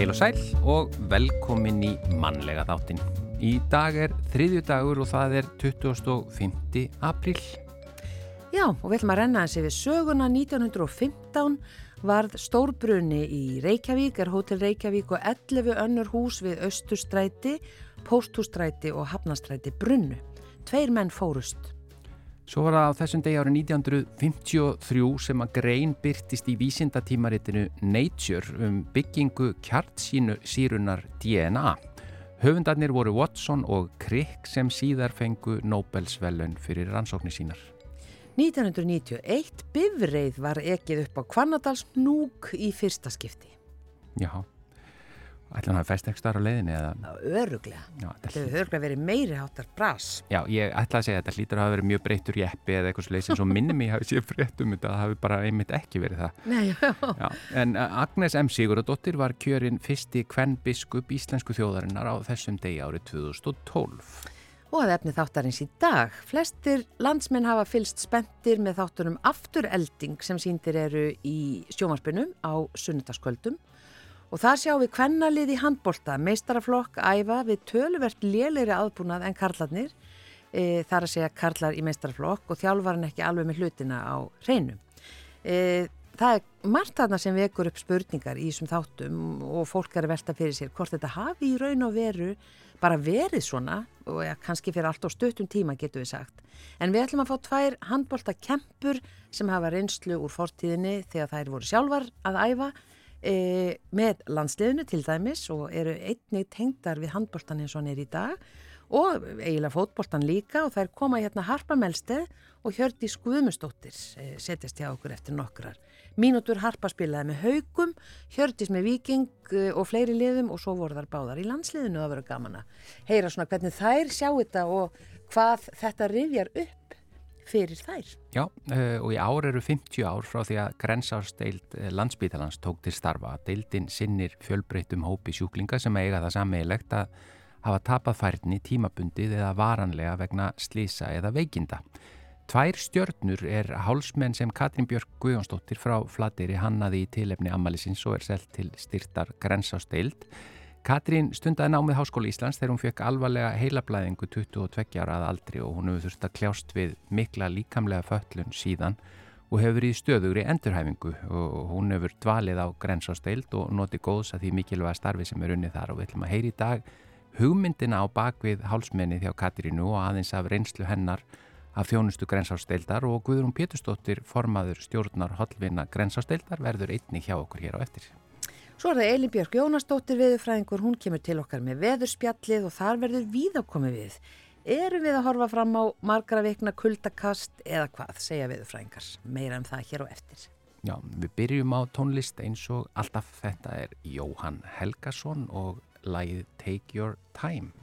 Heil og sæl og velkomin í mannlega þáttin. Í dag er þriðju dagur og það er 25. apríl. Já, og við ætlum að renna þessi við söguna 1915 varð stórbrunni í Reykjavík, er Hótel Reykjavík og 11 önnur hús við Östustræti, Pósthústræti og Hafnastræti brunnu. Tveir menn fórust. Svo var það á þessum degi árið 1953 sem að grein byrtist í vísindatímaritinu Nature um byggingu kjartsírunar DNA. Höfundarnir voru Watson og Crick sem síðar fengu Nobelsvellun fyrir rannsóknir sínar. 1991 bifreið var ekið upp á Kvannadals núk í fyrsta skipti. Já. Ætla hann að fæst ekki starf á leiðinni eða? Öruglega. Já, þetta hefur öruglega verið meiri háttar bras. Já, ég ætla að segja að þetta hlýtur að hafa verið mjög breytur jeppi eða eitthvað sluðis en svo minnum ég hafi séð frétt um þetta að það hafi bara einmitt ekki verið það. Nei, já. já. En uh, Agnes M. Sigurðardóttir var kjörinn fyrsti kvennbiskup íslensku þjóðarinnar á þessum degi árið 2012. Og að efni þáttarins í dag. Flestir landsmenn hafa fylst spendir með þáttunum afturelding sem síndir eru í sjómanspunum á sunnutaskvöldum Og það sjá við kvennalið í handbólta, meistaraflokk, æfa við töluvert léleiri aðbúnað en karlarnir, e, þar að segja karlar í meistaraflokk og þjálfvaran ekki alveg með hlutina á hreinum. E, það er margt þarna sem vekur upp spurningar í þessum þáttum og fólk er að velta fyrir sér hvort þetta hafi í raun og veru bara verið svona og ja, kannski fyrir allt á stöttum tíma getur við sagt. En við ætlum að fá tvær handbólta kempur sem hafa reynslu úr fortíðinni þegar þær voru sjálfar að æfa e, með landsliðinu til dæmis og eru einnig tengdar við handbóltan eins og hann er í dag og eiginlega fótbóltan líka og þær koma hérna Harpa Melsteð og Hjördi Skuðmustóttir e, setjast hjá okkur eftir nokkrar. Mínútur Harpa spilaði með haugum, Hjördis með viking e, og fleiri liðum og svo voru þar báðar í landsliðinu það verður gaman að heyra svona hvernig þær sjá þetta og hvað þetta rifjar upp fyrir þær. Já, uh, og í ár eru 50 ár frá því að grensársteild uh, landsbítalans tók til starfa. Deildin sinnir fjölbreytum hópi sjúklinga sem eiga það sammeilegt að hafa tapað færni tímabundið eða varanlega vegna slísa eða veikinda. Tvær stjörnur er hálsmenn sem Katrín Björk Guðjónsdóttir frá Flateri hannaði í tilefni ammaliðsins og er selt til styrtar grensársteild Katrín stundaði námið Háskóli Íslands þegar hún fekk alvarlega heilablaðingu 22 ára að aldri og hún hefur þurft að kljást við mikla líkamlega föllun síðan og hefur í stöðugri endurhæfingu og hún hefur dvalið á grensásteild og noti góðs að því mikilvæga starfi sem er unnið þar og við ætlum að heyri í dag hugmyndina á bakvið hálsmenni þjá Katrínu og aðeins af reynslu hennar af þjónustu grensásteildar og Guðrún Péturstóttir formaður stjórnar hollvinna grensásteildar verður einni hjá okkur hér á eftir. Svo er það Elin Björk Jónasdóttir veðurfræðingur, hún kemur til okkar með veðurspjallið og þar verður víðákomi við. Erum við að horfa fram á margra vikna kuldakast eða hvað, segja veðurfræðingar. Meira um það hér á eftir. Já, við byrjum á tónlist eins og alltaf þetta er Jóhann Helgason og lagið Take Your Time.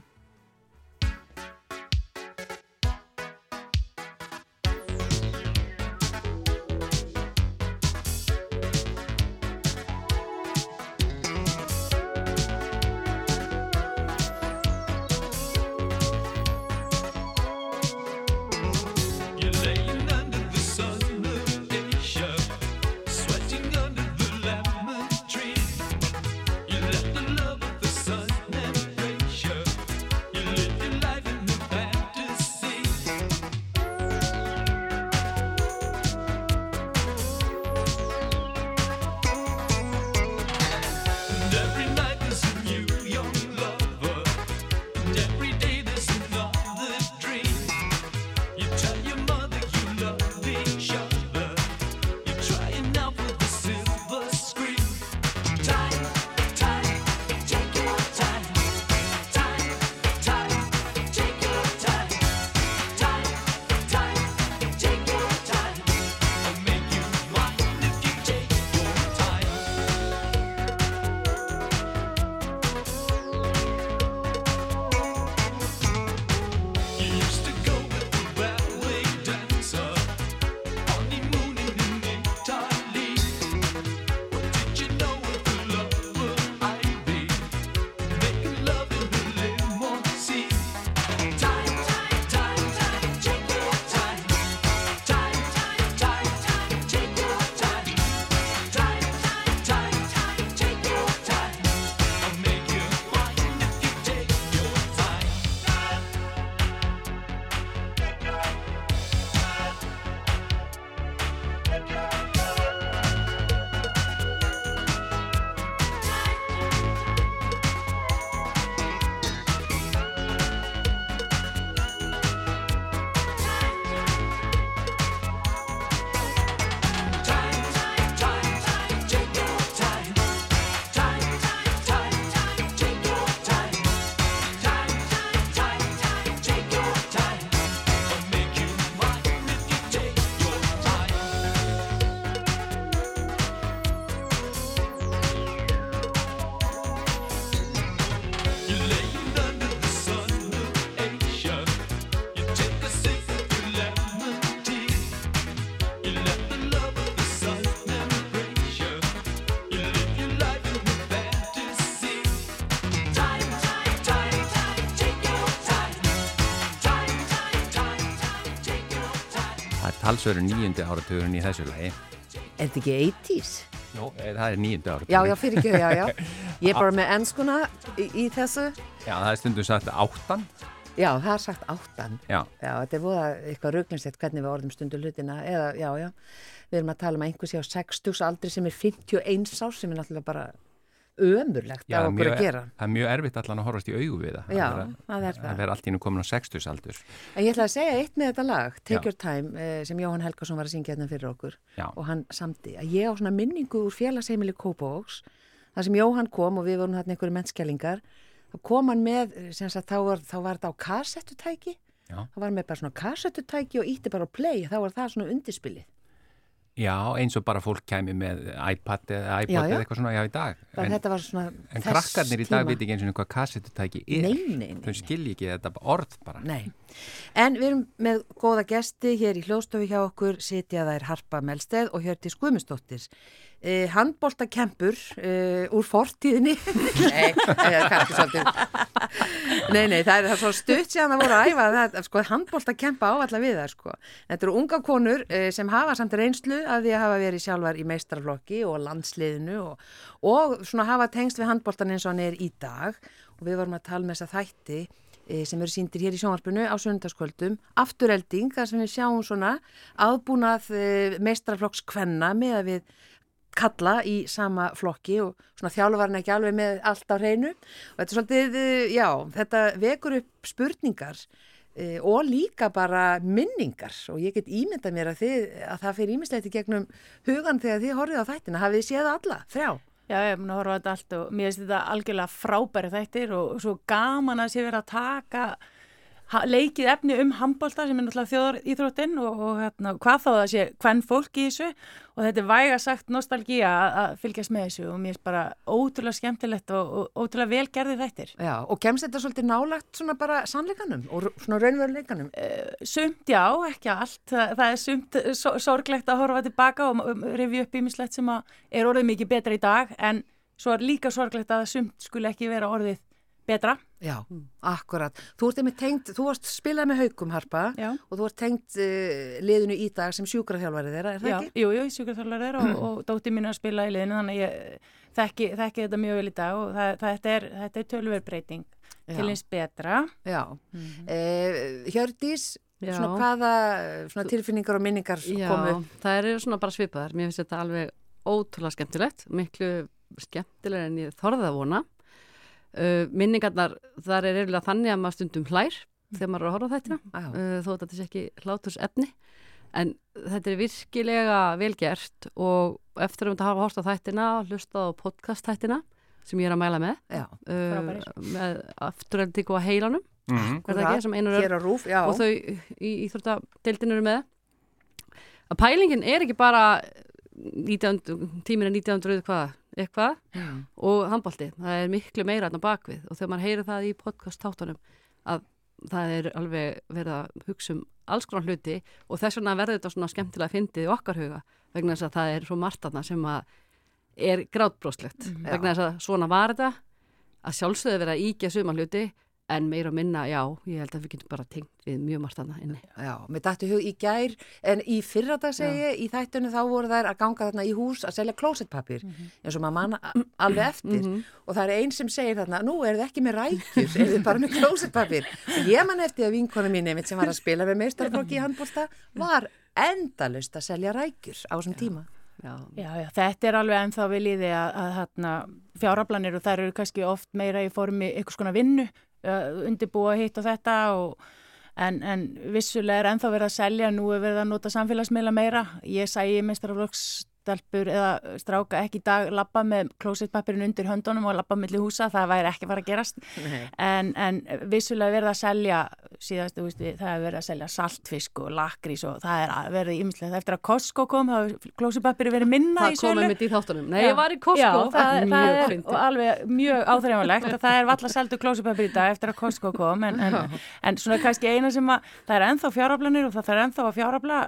Talsveru nýjundi áratugurinn í þessu lagi. Er þetta ekki 80's? Jó, eh, það er nýjundi áratugurinn. Já, já, fyrir ekki, já, já. Ég er bara með ennskuna í, í þessu. Já, það er stundum sagt áttan. Já, það er sagt áttan. Já. Já, þetta er voða eitthvað rauglinsett hvernig við orðum stundu hlutina. Eða, já, já, við erum að tala um einhversi á 60 aldri sem er 51 ár sem er náttúrulega bara ömurlegt Já, á okkur að gera. það er mjög erfitt allan að horfast í augu við það. Já, að vera- það er það. Að vera allt í nú komin á 60 aldur. En ég ætla að segja eitt með þetta lag, Take Já. Your Time, eh, sem Jóhann Helgason var að syngja hérna fyrir okkur Já. og hann samti að ég á svona minningu úr félagsheimili Kópavóks, þar sem Jóhann kom og við vorum hérna einhverju mennskjælingar, þá kom hann með, eh, sem sagt, þá var, þá var þetta á kassettutæki, þá var hann með bara svona kassettutæki og ítti bara á play, þá var það svona undirspilið. Já, eins og bara fólk kæmi með iPad eða iPod Já, já. eða eitthvað svona, já, í dag. Bara En, þetta var svona en þess krakkarnir í dag tíma. veit ekki eins og hvað kassettutæki er. Nei, nei, nei, Þau skilji ekki þetta orð bara. Nei, en við erum með góða gesti hér í hljóstofu hjá okkur, sitja þær Harpa Melsteð og Hjörti Skumustóttir. Eh, handbóltakempur eh, úr fortíðinni. nei. Nei, nei, það er það svo stutt síðan það voru að æfa það, sko, handbóltakempa áallega við það, sko. Þetta eru unga konur eh, sem hafa samt reynslu af því að hafa verið sjálfar í meistarflokki og landsliðinu og, og svona hafa tengst við handbóltan eins og hann er í dag og við vorum að tala með þessa þætti sem eru síndir hér í sjónvarpinu á sundarskvöldum, afturelding þar sem við sjáum svona aðbúnað e, meistrarflokks kvenna með að við kalla í sama flokki og svona þjálfarinn ekki alveg með allt á hreinu. Og þetta er svolítið, eh, já, þetta vekur upp spurningar e, og líka bara minningar. Og ég get ímyndað mér að, þið, að það fyrir ímislegt í gegnum hugan þegar þið horfið á þættina, hafið þið séð alla, þrjá? Já, ég er búin að horfa á þetta allt og mér finnst þetta algjörlega frábæri þættir og svo gaman að sé verið að taka leikið efni um handbólta sem er náttúrulega þjóðar íþróttinn og, og hérna, hvað þá það sé hvern fólk í þessu og þetta er væga sagt nostalgía að, fylgjast með þessu og mér finnst bara ótrúlega skemmtilegt og, og ótrúlega vel gerðið þættir. Já, og kemst þetta svolítið nálagt svona bara sannleikanum og svona raunveruleikanum? Sumt já, ekki allt. Það, það er sumt so sorglegt að horfa tilbaka og um, rifja upp ímislegt sem er orðið mikið betra í dag en svo er líka sorglegt að sumt skuli ekki vera orðið betra. Já, akkurat. Þú ert einmitt tengt, þú varst spilað með haugum harpa Já. og þú ert tengt uh, liðinu í dag sem sjúkraþjálfari þeirra, er það Já, ekki? jú, jú, sjúkraþjálfar er og, og dóttir mín er að spila í liðinu þannig að ég þekki, þekki þetta mjög vel í dag og það, það, þetta er, þetta er tölver breyting Já. til eins betra. Já. Eh, Hjördís, Já. svona hvaða svona tilfinningar og minningar Já, komu? það eru svona bara svipaðar. Mér finnst þetta alveg ótrúlega skemmtilegt, miklu skemmtilega en ég þorði að vona. Uh, minningarnar, þar er eiginlega þannig að maður stundum hlær þegar maður er að horfa á þættina, Já. uh, þó að þetta sé ekki hláturs efni. En þetta er virkilega vel gert og eftir að hafa horft á þættina og hlustað á podcast þættina sem ég er að mæla með, Já. uh, með afturöldíku á heilanum, Mm er það ekki, sem einur Hér á rúf, já. og þau í Íþróttadeildin eru með að pælingin er ekki bara 19, tíminn er 1900 hvað, eitthvað Já. og handbólti, það er miklu meira þarna bakvið og þegar maður heyrir það í podcast tátunum að það er alveg verið að hugsa um alls konar hluti og þess vegna verður þetta svona skemmtilega fyndið í okkar huga vegna þess að það er svo margt þarna sem að er grátbróslegt Mhm. vegna þess að svona var þetta að sjálfsögðu verið að íkja suma hluti en meira minna, já, ég held að við getum bara tengt við mjög margt þarna inni. Já, mér dættu hug í gær, en í fyrra dag segi ég, í þættunum þá voru þær að ganga þarna í hús að selja klósettpapir, eins og maður manna alveg eftir. Og það er einn sem segir þarna, nú er þið ekki með rækjur, er þið bara með klósettpapir. Og ég man eftir að vinkona mín einmitt sem var að spila með meistarflokki í handbólta, var endalust að selja rækjur á þessum tíma. Já, Já, já, þetta er alveg ennþá við líði að, að hérna, fjárablanir og þær eru kannski oft meira í formi einhvers konar vinnu, undirbúa hitt og þetta og en, en vissulega er ennþá verið að selja, nú er verið að nota samfélagsmiðla meira. Ég sæi meistaraflokkstelpur eða stráka ekki í dag lappa með klósettpapirinn undir höndunum og lappa milli húsa, það væri ekki fara að gerast. En, en vissulega verið að selja síðast, við, það er verið að selja saltfisk og lakrís og það er verið ímyndilegt. Eftir að Costco kom, klósipapiri verið minna það í sölu. komið mitt í þáttunum. Nei, Já. ég var í Costco. Já, það, það, er fyndið. og alveg mjög áþreifanlegt að það er valla seldu klósipapir í dag eftir að Costco kom en, en, en svona kannski eina sem að það er ennþá fjáraflanir og það þarf ennþá að fjárafla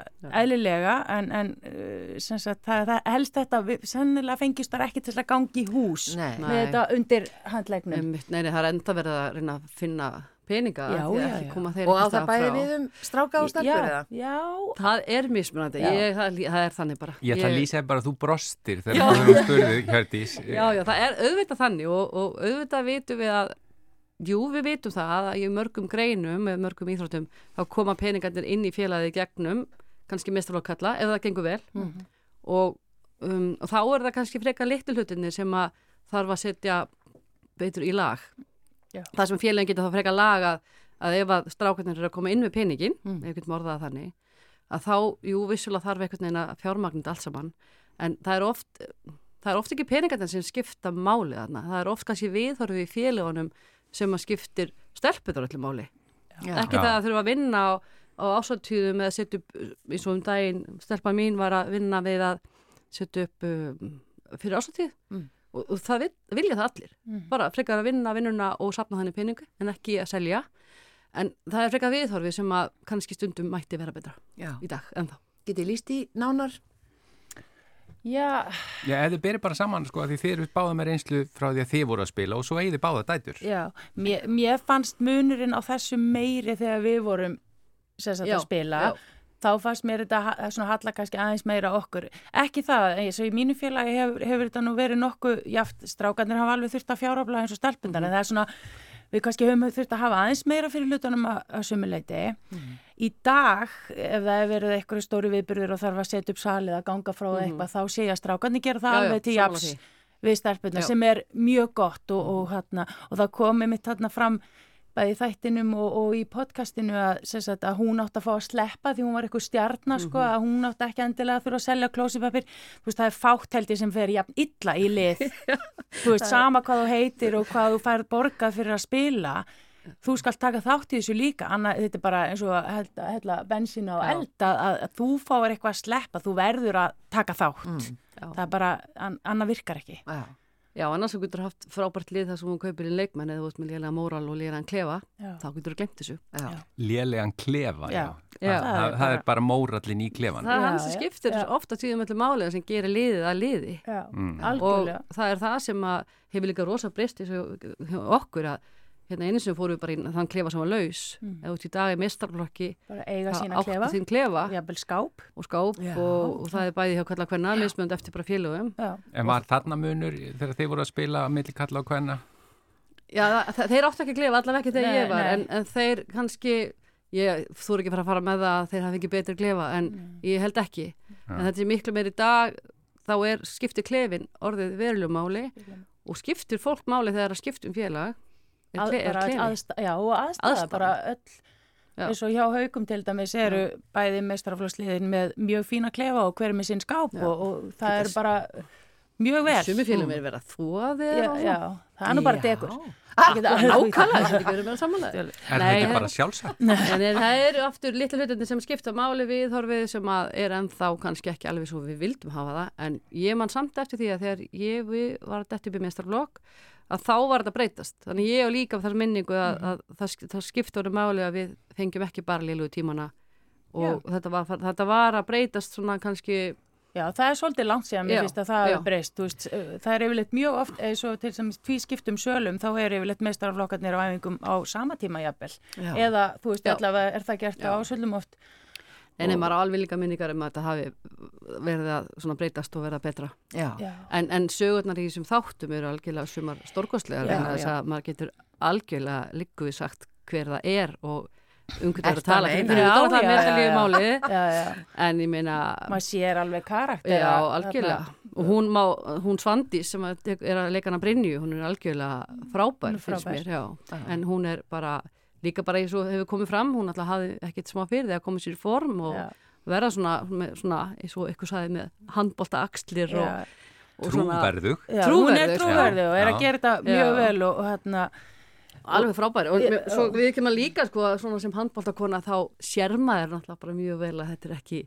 eðlilega en, en uh, sem sagt, það, það helst þetta við- sennilega fengist þar ekki til að gangi í hús Nei. með þetta undir handlegnum Nei, nei, það er enda verið að reyna að finna peninga Já, því að já, ekki já. koma þeir Og á það bæði frá. við um stráka og stelpur eða? Já, já, Það er mismunandi, Já. ég, það, er það er þannig bara Ég ætla að lýsa bara að þú brostir Já. þegar þú spurði Hjördís. Já, já, það er auðvitað þannig og, og auðvitað vitum við að jú, við vitum það að í mörgum greinum eða mörgum íþróttum þá koma peningarnir inn í félagið í gegnum kannski mestarlokkalla ef það gengur vel Mhm. Og, um, og þá er það kannski frekar litlu hlutinni sem að þarf að setja beitur í lag Já. það sem félagin getur þá frekar lag að, að ef að strákarnir eru að koma inn með peningin Mm. ef við getum orðað þannig að þá, jú, vissulega þarf einhvern veginn að fjármagnið allt saman en það er oft það er oft ekki peningarnir sem skipta máli þarna, það er oft kannski viðhorfið í félagunum sem að skiptir stelpuður öllu máli Já. ekki Já. það að þurfa að vinna á, á ásvartíðum eða setja upp eins og um daginn, stelpa mín var að vinna við að setja upp um, fyrir ásvartíð Mm. og, og það vil, vilja það allir Mhm. bara frekar að vinna vinnuna og sapna þannig peningu en ekki að selja en það er frekar viðhorfið sem að kannski stundum mætti vera betra Já. í dag en þá Getið líst í nánar? já, Já, þið berir bara saman sko að því þið eru báða með reynslu frá því að þið voru að spila og svo eigið þið báða dætur. já. Mér, mér fannst munurinn á þessu meiri þegar við vorum Já, að spila. já. Þá fannst mér þetta svona halla kannski aðeins meira okkur. Ekki það, eins og í mínu félagi hefur, hefur þetta nú verið nokkuð, jáft, strákarnir hafa alveg þurft að fjárafla eins og stelpundar, en það er svona, við kannski höfum þurft að hafa aðeins meira fyrir hlutunum að, að sumuleiti. Í dag, ef það hefur verið eitthvað stóri viðbyrður og þarf að setja upp salið að ganga frá mm eitthvað, þá sé ég að strákarnir gera það Já, alveg til því. við stelpunar Já. sem er mjög gott og, og, hérna, og það komi mitt hérna fram bæði þættinum og, og í podcastinu að, sagt, að hún átt að fá að sleppa því hún var eitthvað stjarnar sko, Mhm. að hún átt ekki endilega að þurfa að selja klósipapir þú veist það er fátt held ég sem fer jafn illa í lið þú veist sama hvað þú heitir og hvað þú færð borgað fyrir að spila þú skal taka þátt í þessu líka Anna, þetta er bara eins og að hella, bensína og elda að, að þú fáir eitthvað að sleppa þú verður að taka þátt Já. það er bara, an, annað virkar ekki Já. Já, annars þú getur haft frábært lið þar sem hún kaupir inn leikmenn eða þú veist með lélega móral og lélega klefa Já. þá getur þú glemt þessu. Lélegan klefa, já. Já. Já. Það, það, það er bara mórallin í klefan. Það er hans sem skiptir já. ofta tíðum öllu málega sem gerir liðið að liði Já, Mm. og það er það sem að hefur líka rosa breyst hjá okkur að hérna einu sem fórum við bara í þann klefa sem var laus. Mm. eða út í dag er mestarflokki Bara eiga sína klefa, klefa. Jafnvel skáp. og skáp Já. og, og það er bæði hjá kalla hvenna mismönd eftir bara félögum. Já, En var þarna munur þegar þið voru að spila milli kalla og hvenna? Já, það, þeir áttu ekki að klefa allavega ekki þegar Nei, ég var nei. en, en þeir kannski ég þú ekki að fara að fara með það að þeir hafi ekki betri klefa en ég held ekki. En þetta er miklu meir í dag þá er skiptir klefin orðið verulegum máli og skiptir fólk máli þegar það skiptum félag að, er aðsta, já, og aðstæða, Aðstaða. bara öll, Já. eins og hjá haugum til dæmis eru bæði meistaraflóðsliðin með mjög fína klefa og hver er með sinn skáp Já. og, og það er bara mjög vel. Sumi félagum er verið að þóa Já, þig já, það er nú bara Já. degur. Ah, Nákvæmlega, þetta verið með samanlega Er Nei, það ekki það- bara sjálfsagt? En það eru aftur litlu hlutinni sem skipta máli við horfið sem að er ennþá kannski ekki alveg svo við vildum hafa það en ég man samt eftir því að þegar ég við var að detti upp í mestarflokk að þá var þetta að breytast. Þannig ég og líka þar minningu að, að það, sk- það skipta orðið máli að við fengjum ekki bara liðlugu tímana og þetta var, þetta var að breytast svona kannski Já, það er svolítið langt síðan, mér finnst að það hefur breyst, veist, uh, það er yfirleitt mjög oft, eins og til sem tví skiptum sölum, þá er yfirleitt meistaraflokkarnir á æfingum á sama tíma jafnvel, eða þú veist, Já. allavega er það gert Já. á sölum oft. En maður á alveg líka minningar um að þetta hafi verið að svona breytast og verða betra. Já. En, en sögurnar í þessum þáttum eru algjörlega sumar stórkostlegar vegna þess að maður getur algjörlega líku við sagt hver það er og um Ertu að tala að að er já, já, en ég meina maður sér alveg karakter. já, algjörlega og hún, má, hún Svandís sem að er að leika hana Brynju hún er algjörlega frábær, Hún er finnst frábær. mér já. en hún er bara líka bara eins og hefur komið fram hún alltaf hafði ekkert smá fyrir því að koma sér í form og Já. verða svona, með, svona eins og eitthvað sagði með handbolta axlir og, Já, og svona Trúverðug? já, hún er Trúverðug, trúverðu og er að gera þetta mjög Já. vel og, og hérna, Alveg frábæri og Ég- svo við kemur líka sko að svona sem handbóltakona þá sér maður náttúrulega bara mjög vel að þetta er ekki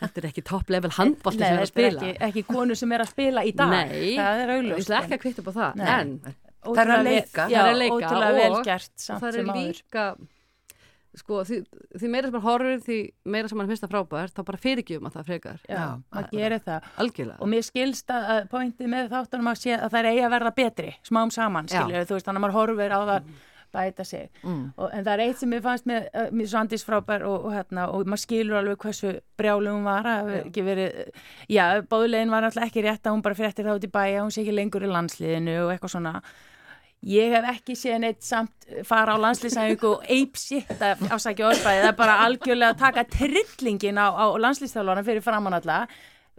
þetta er ekki top level handbólti nei, sem er að þetta er spila ekki, ekki konu sem er að spila í dag. Nei, það er ætla ekki að kvitta upp á það Nei. en Það er að leika. Já, Það er að leika og- og samt það er líka sko því, því meira sem maður horfir því meira sem maður finnst það frábært þá bara fyrirgjum að það frekar Já, maður það- gerir það. algjörlega Og mér skilst að að pointið með þáttunum að sé að það er eigi að verða betri, smám saman, Já. skilju, þú veist, þannig að maður horfir á það bæta sig mm. og, en það er eitt sem ég fannst með, uh, með Svandís frábær og, og hérna og maður skilur alveg hversu brjálum var að ekki verið, já, bóðulegin var alltaf ekki rétt að hún bara fréttir þá út í bæja hún sé ekki lengur í landsliðinu og eitthvað svona ég hef ekki séð neitt samt fara á landslýsæfingu og eipsitt að ásækja orðbæði, það er bara algjörlega að taka trillingin á, á landslýstálunum fyrir framann alla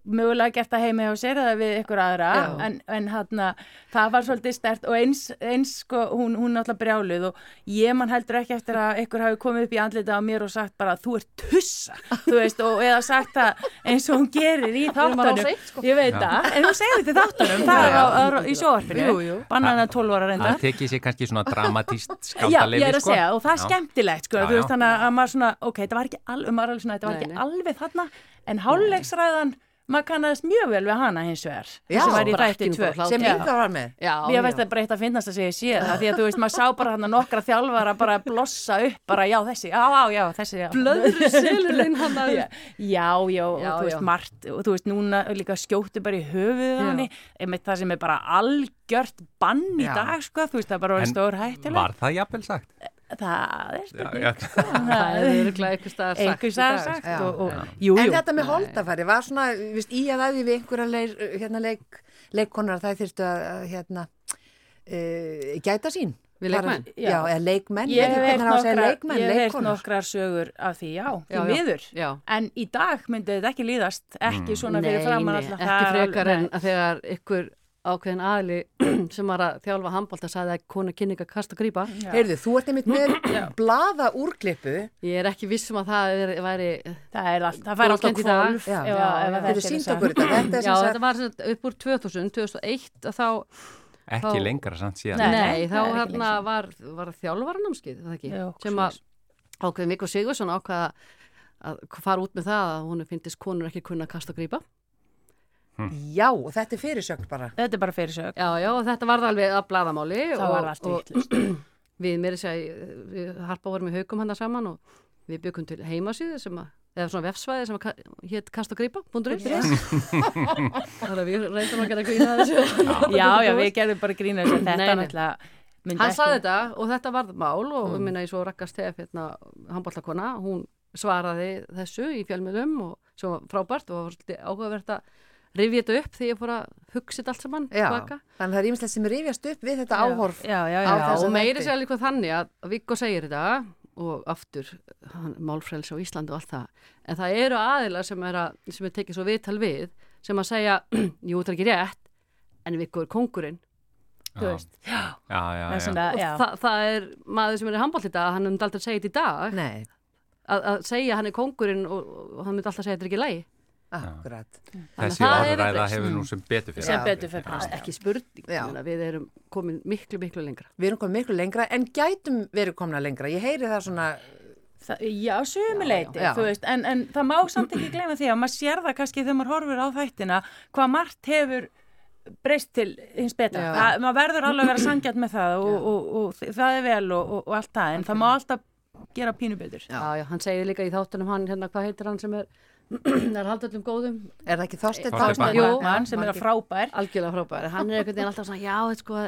mögulega gert að heima hjá sér eða við ykkur aðra en, en hana, það var svolítið stert og eins, eins sko, hún, hún alltaf brjáluð og ég man heldur ekki eftir að ykkur hafi komið upp í andlita á mér og sagt bara þú ert tussa veist, og eða sagt það eins og hún gerir í þáttunum. sko. ég veit það, en hún segir þetta í þáttunum það er á, á, í sjóarfinu bannan að 12 ára reynda það tekið sér kannski svona dramatíst skáltalefi já, ég er að sko. segja og það er já. skemmtilegt sko, já, veist, þannig að maður svona, ok, þetta var ekki, al, var svona, þetta var ekki alveg þarna en hálulegsræðan maður kannast mjög vel við hana hins vegar já, sem var í þætti tvö. sem yngar var með. Já, ég veist að bara eitt að finnast að segja sér það því að þú veist maður sá bara hann að nokkra þjálfara bara blossa upp bara já þessi já já já þessi blöður silurinn hann að já já og þú veist margt og þú veist núna líka skjóttu bara í höfuð hann einmitt það sem er bara algjört bann í dag sko þú veist það bara var stór hættileg Var það jafnvel sagt? Það er spurning. það er eitthvað eitthvað staðar sagt, sagt, sagt já, og, og, jú, jú. en þetta með holdafæri var svona viðst, í að aðví við einhverja leik, hérna, leik, leikkonar það þurftu að hérna, uh, gæta sín. Við leikmenn? Já, já eða leikmenn. Ég hef heilt nokkrar sögur af því, já, því miður. En í dag myndi þetta ekki líðast ekki mm. svona fyrir framann ekki frekar en að þegar ykkur ákveðin aðli sem var að þjálfa handbólta sagði að konu kynninga kast og grýpa Heyrðu, þú ert einmitt með blaða úrklippu. Ég er ekki vissum að það er, væri Það er alltaf, það fær alltaf kvolf Þetta er sínt okkur þetta? Já, þetta var upp úr 2000, 2001 þá Ekki þá, lengra samt síðan. Nei, nei þá hérna var, var þjálfvaranamskið sem að ákveðin Mikko Sigursson ákvaða að fara út með það að hún finnist konur ekki kunna kast og grýpa Hm. Já, og þetta er fyrirsögn bara. Þetta er bara fyrirsögn. Já, já, og þetta var alveg að bladamáli. Það og, var allt vittlust. Við mér er að við harpa vorum í haugum hann saman og við byggum til heimasýðu sem að, eða svona vefsvæði sem að hétt kast og grípa, búndur upp. Þannig að við reyndum að gera grína þessu. Já, já, við gerðum bara grína þessu. Þetta er náttúrulega... Hann saði þetta og þetta varð mál og mm. minna ég svo rakkast hef hérna handbóltakona, hún svaraði þessu í fjölmiðlum og svo frábært og var áhugavert að rifja þetta upp þegar ég fór að hugsa þetta allt saman já, þannig að það er ímestlega sem rifjast upp við þetta áhorf já, já, og meiri sér líka þannig að Viggo segir þetta og aftur málfræls á Íslandu og allt það. En það eru aðila sem er, að, sem er tekið svo viðtal við sem að segja, jú það er ekki rétt en Viggo er kongurinn þú veist. Það, það er maður sem er í handbóll þetta hann hefði aldrei segið þetta í dag. Að, að segja hann er kongurinn og, og hann myndi alltaf segja þetta er ekki lægi Akkurat. Þessi orðræða hefur nú sem betur fyrir. Sem betur fyrir. Já. Ekki spurning, við erum komin miklu, miklu lengra. Við erum komin miklu lengra en gætum verið komna lengra. Ég heyri það svona... Það, já, sumuleiti, þú veist, en, en það má samt ekki glemja því að maður sér það kannski þegar maður horfur á þættina hvað margt hefur breyst til hins betra. Það, maður verður alveg að vera sangjart með það og, og, og, og það er vel og allt það, en það má alltaf gera pínu betur. Já, já, hann segir líka í þáttunum hann, hérna, hvað heitir hann sem er er haldallum góðum. Er það ekki Þorstein Þorstein sem er að frábær. Algjörlega frábær, hann er einhvern veginn alltaf svona já, sko,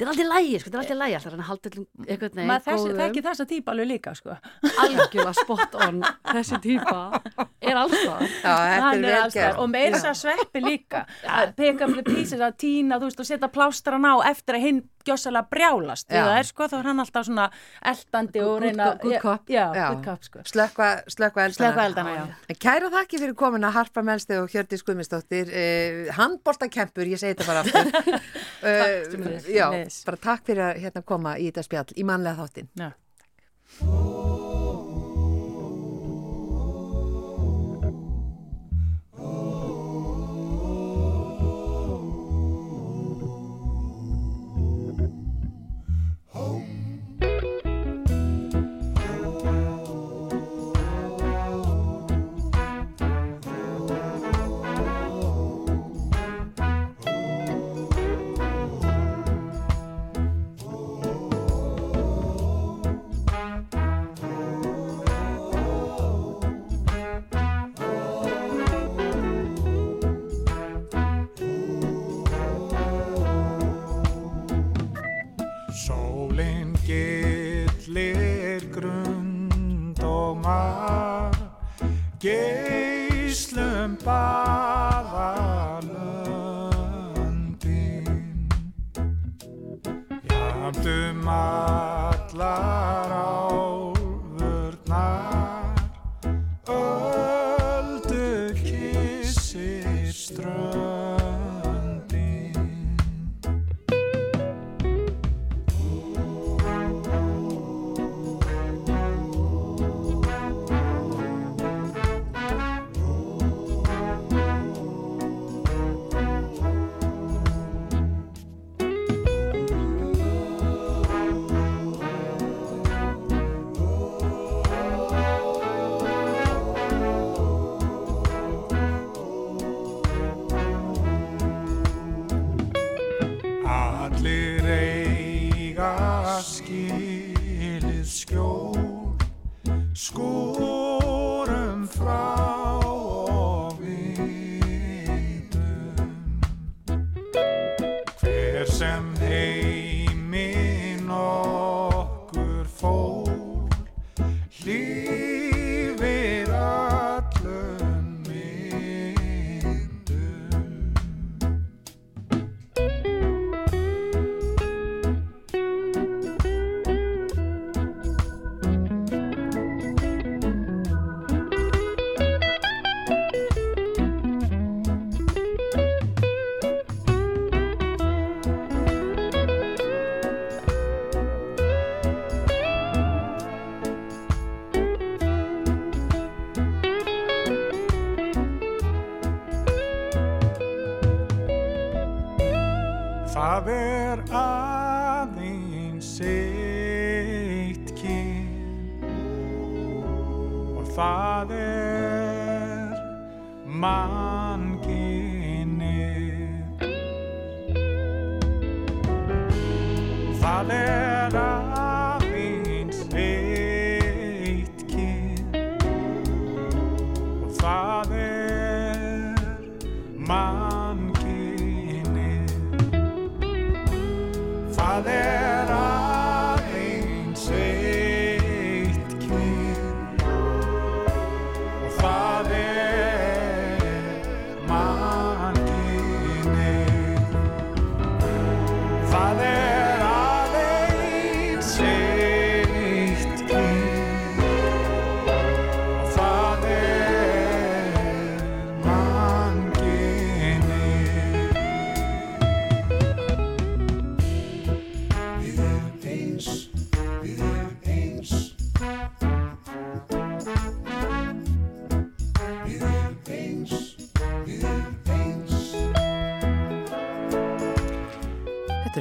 þetta er alltaf lægi sko, þetta er alltaf lægi alltaf hann er haldallum einhvern veginn góðum það er ekki þessa típa alveg líka sko. algjörlega spot on þessi típa er alltaf og með þess að sveppi líka. Að peka með písir að týna þú veist og setja plástra ná eftir að hinn gjósalega brjálast. Það er sko þá er hann alltaf svona eldandi og reyna good cop, já, good cop sko. slökva, slökva eldana, slökva eldana kæra þakki fyrir komin að Harpa Melsti og Hjördi Skumistóttir eh, handbóltakempur, ég segi þetta bara aftur. Uh, já, bara takk fyrir að hérna, koma í þetta spjall í manlega þáttin já, þar geyslum baðalöndin jafnum allar Það er aðeins eitt kyn og það er mannkinni.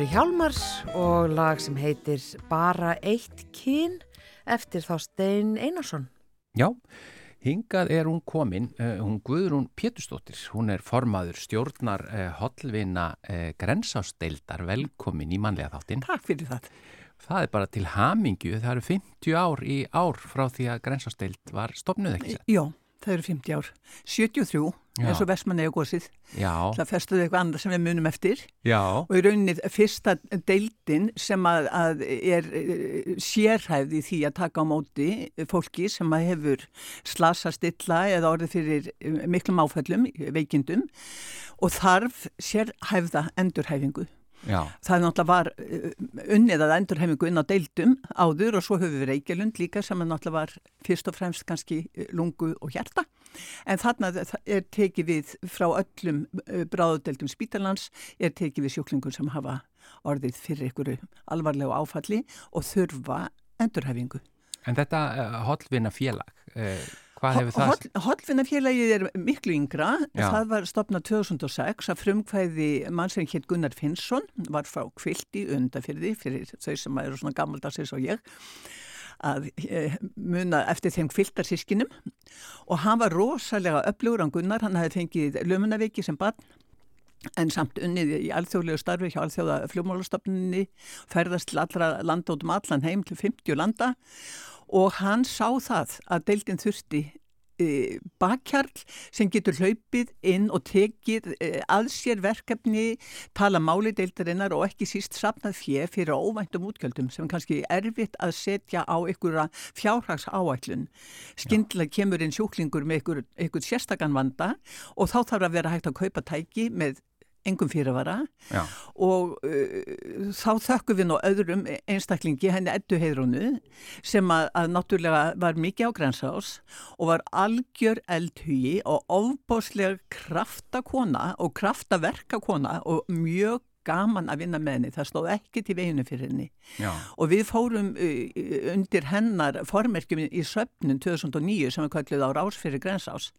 Hjálmars og lag sem heitir Bara eitt kyn eftir þá Stein Einarsson. Já, hingað er hún komin, uh, hún Guðrún Pétustóttir, hún er formaður stjórnar uh, hollvina uh, grensásteildar, velkomin í mannlega þáttinn. Takk fyrir það. Það er bara til hamingju, það eru 50 ár í ár frá því að grensasteild var stopnuð ekki. Já, það eru 50 ár. 73, Já. Eins og Vestmanneja gósið. Já, Það festuðu eitthvað annað sem við munum eftir. já, Og í rauninni fyrsta deildin sem að, að er eh, sérhæfð í því að taka á móti fólki sem að hefur slasast illa eða orðið fyrir eh, miklum áfællum, veikindum og þarf sérhæfða endurhæfingu. Já, Það náttúrulega var uh, unnið að endurheimingu inn á deildum áður og svo höfum við Reykjalund líka sem er náttúrulega var fyrst og fremst kannski uh, lungu og hjarta. En þarna er tekið við frá öllum uh, bráðudeldum spítalans, er tekið við sjúklingur sem hafa orðið fyrir ykkur alvarlegu áfalli og þurfa endurhæfingu. en þetta uh, hollvina félag, uh, hvað hefur það? Hollvinnafélagið er miklu yngra, Já. það var stopnað 2006 að frumkvæði mann sem hétt Gunnar Finnsson, var frá kvilti undafyrði fyrir þau sem eru svona gammaldagsins og ég að e, muna eftir þeim kviltarsískinum og hann var rosalega öflugur á Gunnar, hann hefði fengið lömunaviki sem barn en samt unnið í alþjóðlegu starfi hjá alþjóða fljómálastofninni, ferðast til allra landa út um allan heim til 50 landa og hann sá það að deildin þurfti e, bakkjarl sem getur hlaupið inn og tekið e, að sér verkefni, tala máli deildarinnar og ekki síst sapnað fjö fyrir óvæntum útgjöldum sem er kannski erfitt að setja á einhverja fjárhags áætlun. Skindlega kemur inn sjúklingur með einhver, einhver sérstakann vanda og þá þarf að vera hægt að kaupa tæki með engum fyrirvara Já. og uh, þá þökkum við nú öðrum einstaklingi henni Eddu Heidrónu sem að, að náttúrulega var mikið á grænsás og var algjör eldhugi og ofbáslega kraftakona og kraftaverkakona og mjög gaman að vinna með henni, það stóð ekki til veginu fyrir henni Já. og við fórum uh, undir hennar formerkjum í söpnum 2009 sem við kallið á Rásfyrir Grensás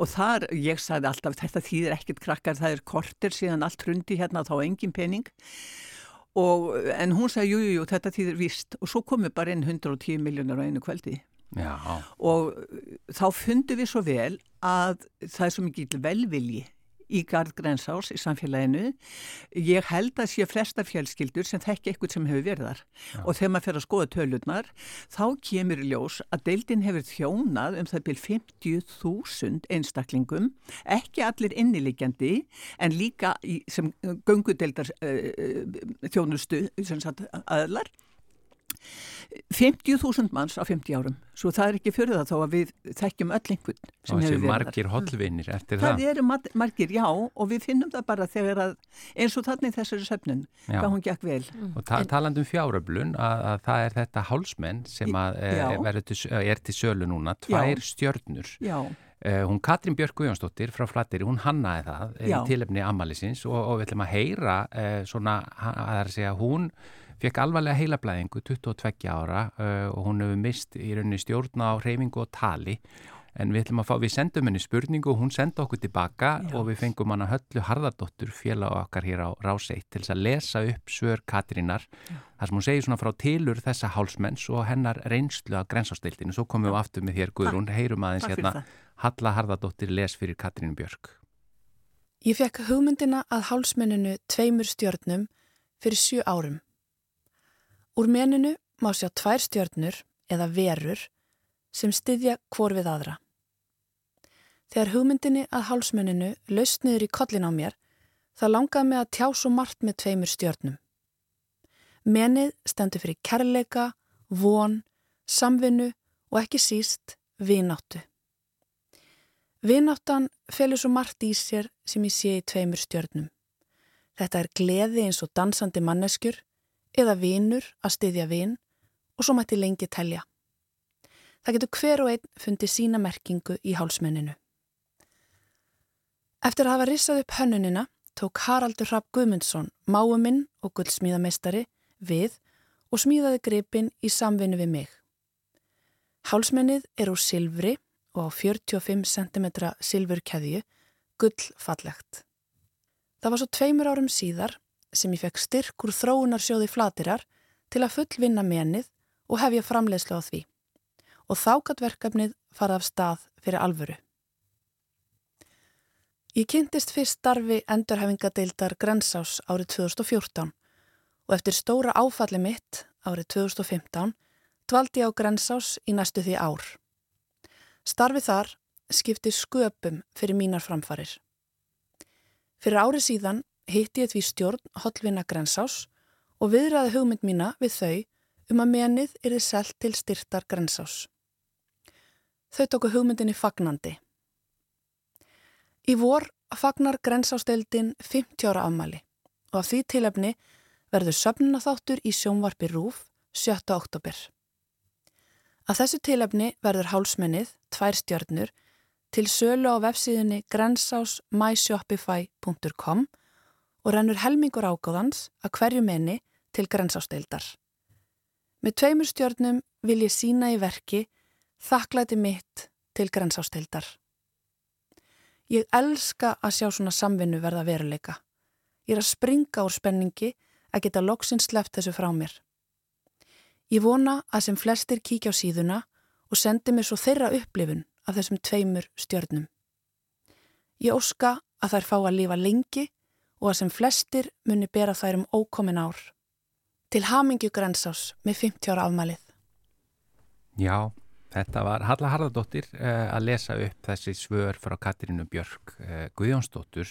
og þar, ég sagði alltaf þetta þýðir ekkert krakkar, það er kortir síðan allt hrundi hérna þá engin pening. Og, en hún sagði jújújú, jú, þetta þýðir vist og svo komu bara inn 110 miljónar á einu kveldi Já. og þá fundum við svo vel að það er svo mikið velvilji í Garð Grensás í samfélaginu. Ég held að sé flesta fjölskyldur sem þekki eitthvað sem hefur verið þar Já. og þegar maður fer að skoða tölurnar þá kemur í ljós að deildin hefur þjónað um það byrj 50.000 einstaklingum, ekki allir innilegjandi en líka í, sem gungudeldar uh, þjónustu sem sagt aðlar 50.000 manns á 50 árum. Svo það er ekki fyrir það þá að við þekkjum öll einhvern sem hefur verið margir hollvinir eftir það það. eru margir, já, og við finnum það bara þegar að eins og þannig þessari söfnun hvað hún gekk vel. Mm. og ta talandum fjáröflun að, að það er þetta hálsmenn sem er til, er til sölu núna tvær já. stjörnur. Já. Uh, hún Katrín Björk Guðjónsdóttir frá Flatteri, hún hannaði það í tilefni Amalisins og, og við ætlum að heyra uh, svona, að það er að segja, hún fekk alvarlega heilablæðingu 22 ára uh, og hún hefur mist í rauninni stjórna á reyfingu og tali. En við ætlum að fá, við sendum henni spurningu og hún senda okkur tilbaka Já. og við fengum hana höllu Harðardóttur félag okkar hér á Ráseitt til þess að lesa upp svör Katrínar Já. þar sem hún segir svona frá tilur þessa hálsmenns og hennar reynslu að grensastildinu, svo komum við aftur með þér Guðrún, heyrum aðeins hérna. Halla Harðardóttir les fyrir Katrínu Björk. Ég fekk hugmyndina að hálsmenninu tveimur stjórnum fyrir sjö árum Úr meninu má sjá tvær stjörnur eða verur sem styðja hvor við aðra. Þegar hugmyndinni að hálsmenninu laust niður í kollin á mér, þá langaði mig að tjá svo margt með tveimur stjörnum. Menið stendur fyrir kærleika, von, samvinnu og ekki síst vináttu. Vináttan felur svo margt í sér sem ég sé í tveimur stjörnum. Þetta er gleði eins og dansandi manneskjur, eða vinur að styðja vin og svo mætti lengi telja. Það getur hver og einn fundið sína merkingu í hálsmenninu. Eftir að hafa rissað upp hönnunina tók Haraldur Rapp Guðmundsson, máuminn og guldsmíðameistari, við og smíðaði gripin í samvinnu við mig. Hálsmennið er úr silfri og á 45 cm silfurkeðju, gullfallegt. Það var svo tveimur árum síðar sem ég fekk styrk úr þróunarsjóði flatirar til að fullvinna menið og hefja framleiðslu á því og þákatverkefnið farað af stað fyrir alvöru. Ég kynntist fyrst starfi endurhefingadeildar Grensás árið 2014 og eftir stóra áfalli mitt árið 2015 dvaldi ég á Grensás í næstu því ár. Starfi þar skipti sköpum fyrir mínar framfarir. Fyrir árið síðan hitti ég því stjórn Hollvinna Grensás og viðræði hugmynd mína við þau um að menið er þið selt til styrtar Grensás. Þau tóku hugmyndinni fagnandi. Í vor fagnar Grensásteildin 50 ára afmæli og af því tilefni verður söfnunatháttur í sjónvarpi Rúf 7. oktober. Að þessu tilefni verður hálsmennið, tvær stjörnur, til sölu á vefsíðinni grensásmyshopify.com og rennur helmingur ágáðans að hverju menni til grensásteildar. Með tveimur stjórnum vil ég sína í verki þakklæti mitt til grensásteildar. Ég elska að sjá svona samvinnu verða veruleika. Ég er að springa úr spenningi að geta loksins sleft þessu frá mér. Ég vona að sem flestir kíkja á síðuna og sendi mér svo þeirra upplifun af þessum tveimur stjórnum. Ég óska að þær fá að lifa lengi og að sem flestir muni bera þær um ókomin ár. Til hamingju grensás með 50 ára afmælið. Já, Þetta var Halla Harðardóttir uh, að lesa upp þessi svör frá Katrínu Björk uh, Guðjónsdóttur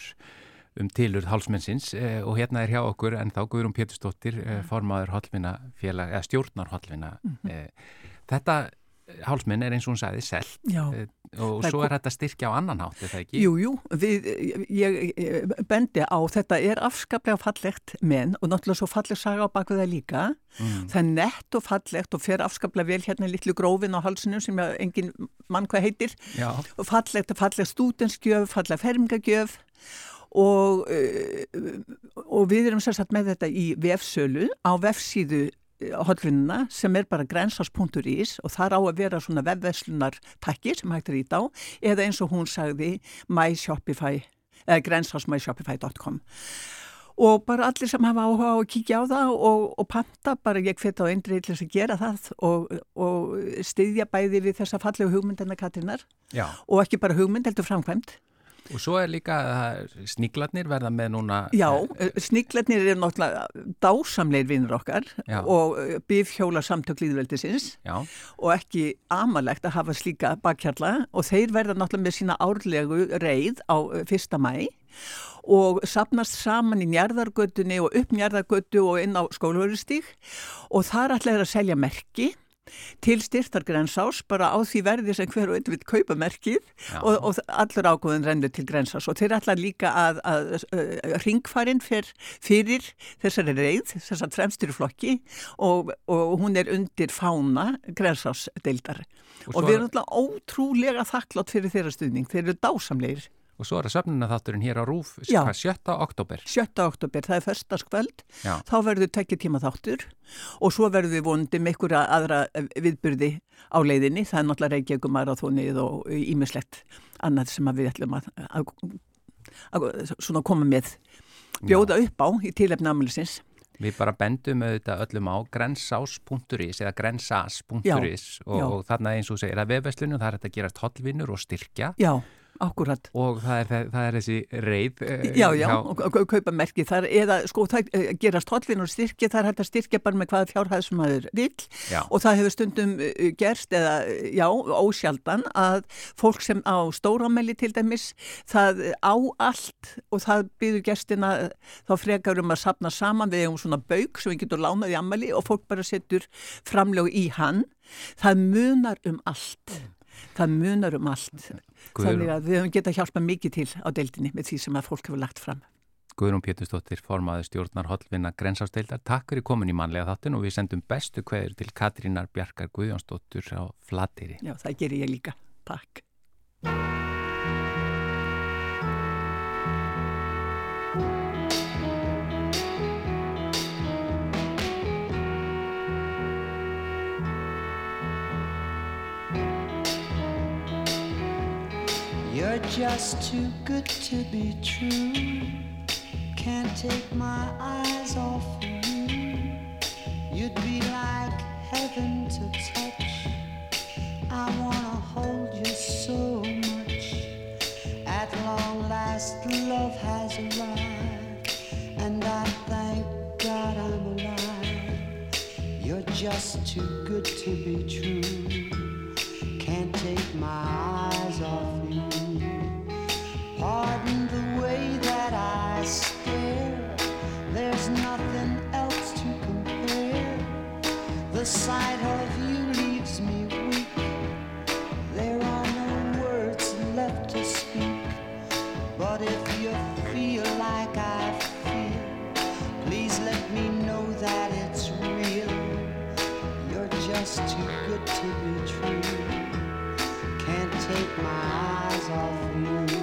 um tilurð hálsmennsins uh, og hérna er hjá okkur en þá Guðrún Pétursdóttir, formaður félag, eða stjórnar hálfvinna. Mm -hmm. Þetta hálsmenn er eins og hún sagði selt og svo er þetta styrkja á annan hátt, er það ekki? Jú, jú, við, ég, ég bendi á þetta er afskaplega fallegt menn og náttúrulega svo falleg saga á það líka mm. það er nett og fallegt og fer afskaplega vel hérna í litlu grófin á halsinu sem engin mann hvað heitir Já. og fallegt falleg stúdenskjöf falleg fermingagjöf og, og við erum sérstaklega með þetta í vefsölu á vefsíðu hodlunina sem er bara grensás.is og þar á að vera svona vefveslunar takkir sem hægt er ít á eða eins og hún sagði myshopify, eða grensásmyshopify.com og bara allir sem hafa áhuga á að kíkja á það og, og panta, bara ég fyrir á eindrið til þess að gera það og, og styðja bæði við þessa fallegu hugmyndina Katrinnar og ekki bara hugmynd heldur framkvæmt Og svo er líka sníklarnir verða með núna... Já, eh, sníklarnir er náttúrulega dásamleir vinnur okkar Já. og eh, bifhjóla samtöklíðveldisins og ekki amalegt að hafa slíka bakkjarla og þeir verða náttúrulega með sína árlegu reið á eh, fyrsta mæ og sapnast saman í njarðargötunni og upp njarðargötu og inn á skólverðustík og þar ætlaður að selja merki til styrtargrensás bara á því verði sem hver og einn vil kaupa merkið og, og allur ágóðin rennur til grensás. Og þeir ætla líka að, að, að ringfarinn fyr, fyrir þessari reið, þessar fremstyru flokki og, og hún er undir fána grensásdeildar. Og, og við erum alltaf ótrúlega þakklátt fyrir þeirra stuðning, þeir eru dásamleir Og svo er það söfnuna þátturinn hér á Rúf, hvað, 7. oktober? 7. oktober, það er förstaskvöld, þá verður tekja tíma þáttur og svo verður við vondi með einhverja aðra viðbyrði á leiðinni, það er náttúrulega Reykjavík marathónið og ímislegt annað sem við ætlum að, að, að, að koma með, bjóða Já. upp á í tílefni aðmjölusins. Við bara bendum auðvitað öllum á grensás.is eða grensas.is og, og þarna eins og segir að vefveslunum það er að gera tollvinnur og styrkja. Já. Akkurat. Og það er, það er þessi reið. Uh, já, já, hjá... og kaupa merki þar eða sko það uh, gerast hollin og styrkja, það er hægt að styrkja bara með hvaða fjárhæð sem maður vill já. og það hefur stundum uh, gerst eða já, ósjaldan að fólk sem á stóramæli til dæmis, það á allt og það byður gerstina þá frekar um að sapna saman við um svona bauk sem við getum lánað í ammali og fólk bara setur framlög í hann. Það munar um allt. Mm það munar um allt Guður. þannig að við höfum getað hjálpað mikið til á deildinni með því sem að fólk hefur lagt fram Guðrún Pétursdóttir, formaður stjórnar Hollvinna Grensásteildar, takk fyrir komin í manlega þáttun og við sendum bestu hverjur til Katrínar Bjarkar Guðjónsdóttur á Flatiri Já, það gerir ég líka. Takk You're just too good to be true. Can't take my eyes off you. You'd be like heaven to touch. I wanna hold you so much. At long last, love has arrived, and I thank God I'm alive. You're just too good to be true. Can't take my eyes off you. Pardon the way that I stare. There's nothing else to compare. The sight of you leaves me weak. There are no words left to speak. But if you feel like I feel, please let me know that it's real. You're just too good to be true. Can't take my eyes off you.